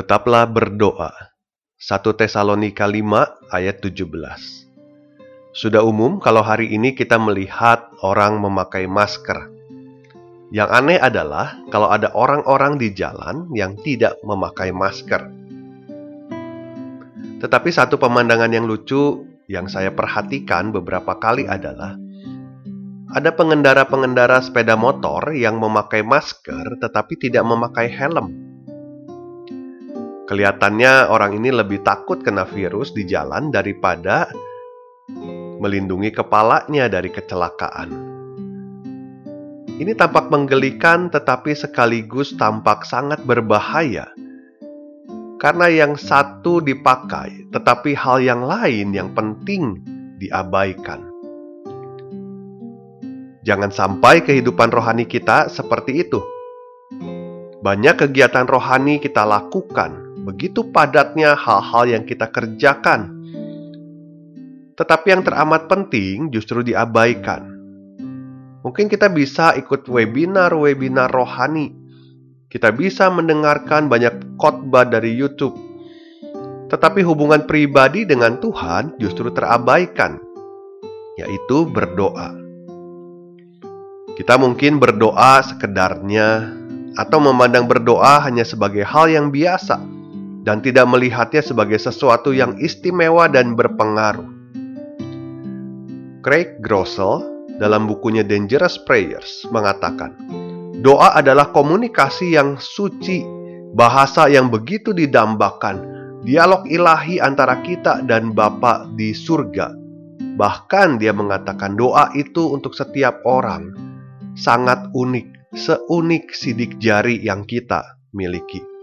Tetaplah berdoa. 1 Tesalonika 5 ayat 17. Sudah umum kalau hari ini kita melihat orang memakai masker. Yang aneh adalah kalau ada orang-orang di jalan yang tidak memakai masker. Tetapi satu pemandangan yang lucu yang saya perhatikan beberapa kali adalah ada pengendara-pengendara sepeda motor yang memakai masker tetapi tidak memakai helm. Kelihatannya orang ini lebih takut kena virus di jalan daripada melindungi kepalanya dari kecelakaan. Ini tampak menggelikan tetapi sekaligus tampak sangat berbahaya. Karena yang satu dipakai, tetapi hal yang lain yang penting diabaikan. Jangan sampai kehidupan rohani kita seperti itu. Banyak kegiatan rohani kita lakukan, begitu padatnya hal-hal yang kita kerjakan. Tetapi yang teramat penting justru diabaikan. Mungkin kita bisa ikut webinar-webinar rohani. Kita bisa mendengarkan banyak khotbah dari YouTube. Tetapi hubungan pribadi dengan Tuhan justru terabaikan, yaitu berdoa. Kita mungkin berdoa sekedarnya atau memandang berdoa hanya sebagai hal yang biasa dan tidak melihatnya sebagai sesuatu yang istimewa dan berpengaruh. Craig Groeschel dalam bukunya Dangerous Prayers mengatakan, doa adalah komunikasi yang suci, bahasa yang begitu didambakan, dialog ilahi antara kita dan Bapa di surga. Bahkan dia mengatakan doa itu untuk setiap orang sangat unik, seunik sidik jari yang kita miliki.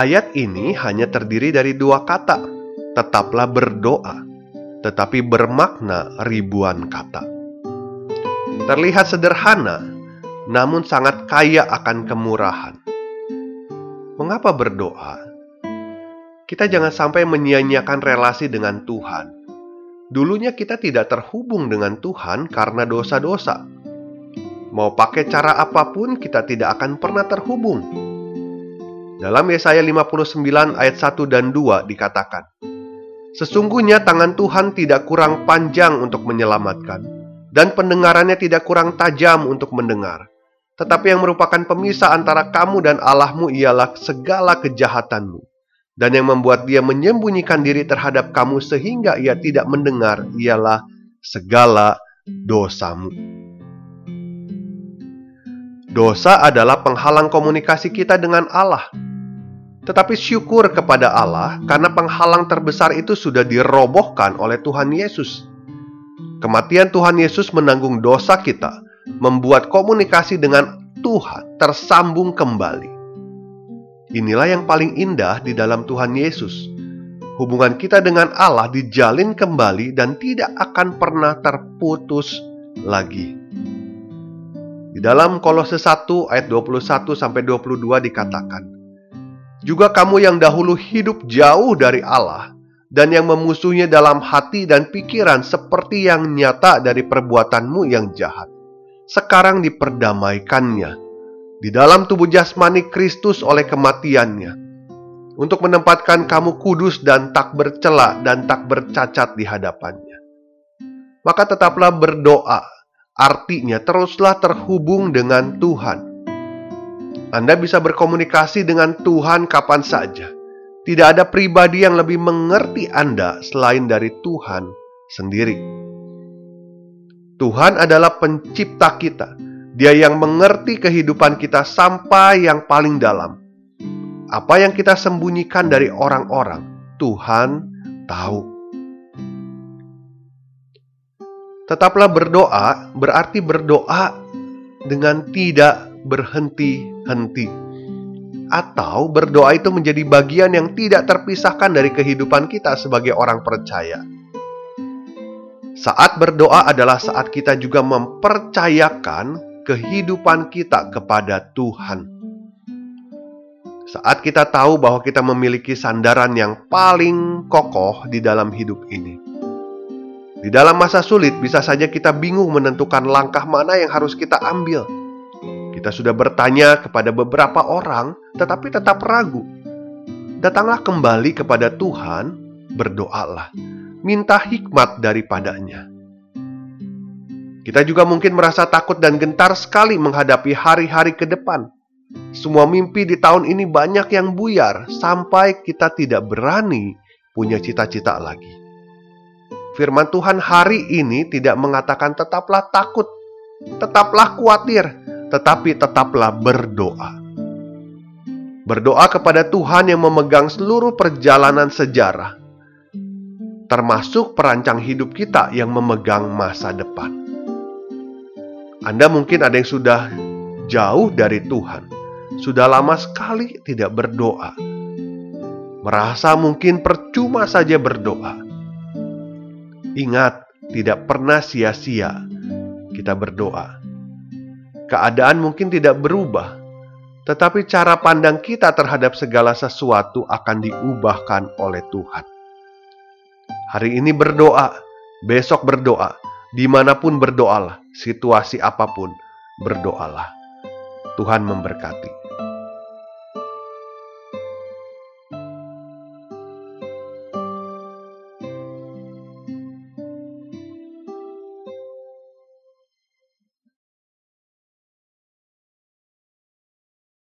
Ayat ini hanya terdiri dari dua kata, tetaplah berdoa, tetapi bermakna ribuan kata. Terlihat sederhana, namun sangat kaya akan kemurahan. Mengapa berdoa? Kita jangan sampai menyia-nyiakan relasi dengan Tuhan. Dulunya kita tidak terhubung dengan Tuhan karena dosa-dosa. Mau pakai cara apa pun, kita tidak akan pernah terhubung dalam Yesaya 59 ayat 1 dan 2 dikatakan, Sesungguhnya tangan Tuhan tidak kurang panjang untuk menyelamatkan, dan pendengarannya tidak kurang tajam untuk mendengar. Tetapi yang merupakan pemisah antara kamu dan Allahmu ialah segala kejahatanmu. Dan yang membuat dia menyembunyikan diri terhadap kamu sehingga ia tidak mendengar ialah segala dosamu. Dosa adalah penghalang komunikasi kita dengan Allah tetapi syukur kepada Allah karena penghalang terbesar itu sudah dirobohkan oleh Tuhan Yesus. Kematian Tuhan Yesus menanggung dosa kita, membuat komunikasi dengan Tuhan tersambung kembali. Inilah yang paling indah di dalam Tuhan Yesus. Hubungan kita dengan Allah dijalin kembali dan tidak akan pernah terputus lagi. Di dalam Kolose 1 ayat 21 sampai 22 dikatakan, juga kamu yang dahulu hidup jauh dari Allah dan yang memusuhnya dalam hati dan pikiran seperti yang nyata dari perbuatanmu yang jahat. Sekarang diperdamaikannya di dalam tubuh jasmani Kristus oleh kematiannya untuk menempatkan kamu kudus dan tak bercela dan tak bercacat di hadapannya. Maka tetaplah berdoa, artinya teruslah terhubung dengan Tuhan anda bisa berkomunikasi dengan Tuhan kapan saja. Tidak ada pribadi yang lebih mengerti Anda selain dari Tuhan sendiri. Tuhan adalah pencipta kita. Dia yang mengerti kehidupan kita sampai yang paling dalam. Apa yang kita sembunyikan dari orang-orang, Tuhan tahu. Tetaplah berdoa berarti berdoa dengan tidak berhenti-henti. Atau berdoa itu menjadi bagian yang tidak terpisahkan dari kehidupan kita sebagai orang percaya. Saat berdoa adalah saat kita juga mempercayakan kehidupan kita kepada Tuhan. Saat kita tahu bahwa kita memiliki sandaran yang paling kokoh di dalam hidup ini. Di dalam masa sulit, bisa saja kita bingung menentukan langkah mana yang harus kita ambil. Kita sudah bertanya kepada beberapa orang, tetapi tetap ragu. Datanglah kembali kepada Tuhan, berdoalah, minta hikmat daripadanya. Kita juga mungkin merasa takut dan gentar sekali menghadapi hari-hari ke depan. Semua mimpi di tahun ini banyak yang buyar sampai kita tidak berani punya cita-cita lagi. Firman Tuhan hari ini tidak mengatakan tetaplah takut, tetaplah khawatir, tetapi tetaplah berdoa. Berdoa kepada Tuhan yang memegang seluruh perjalanan sejarah, termasuk perancang hidup kita yang memegang masa depan. Anda mungkin ada yang sudah jauh dari Tuhan, sudah lama sekali tidak berdoa, merasa mungkin percuma saja berdoa Ingat, tidak pernah sia-sia kita berdoa. Keadaan mungkin tidak berubah, tetapi cara pandang kita terhadap segala sesuatu akan diubahkan oleh Tuhan. Hari ini berdoa, besok berdoa, di mana pun berdoalah, situasi apa pun berdoalah. Tuhan memberkati.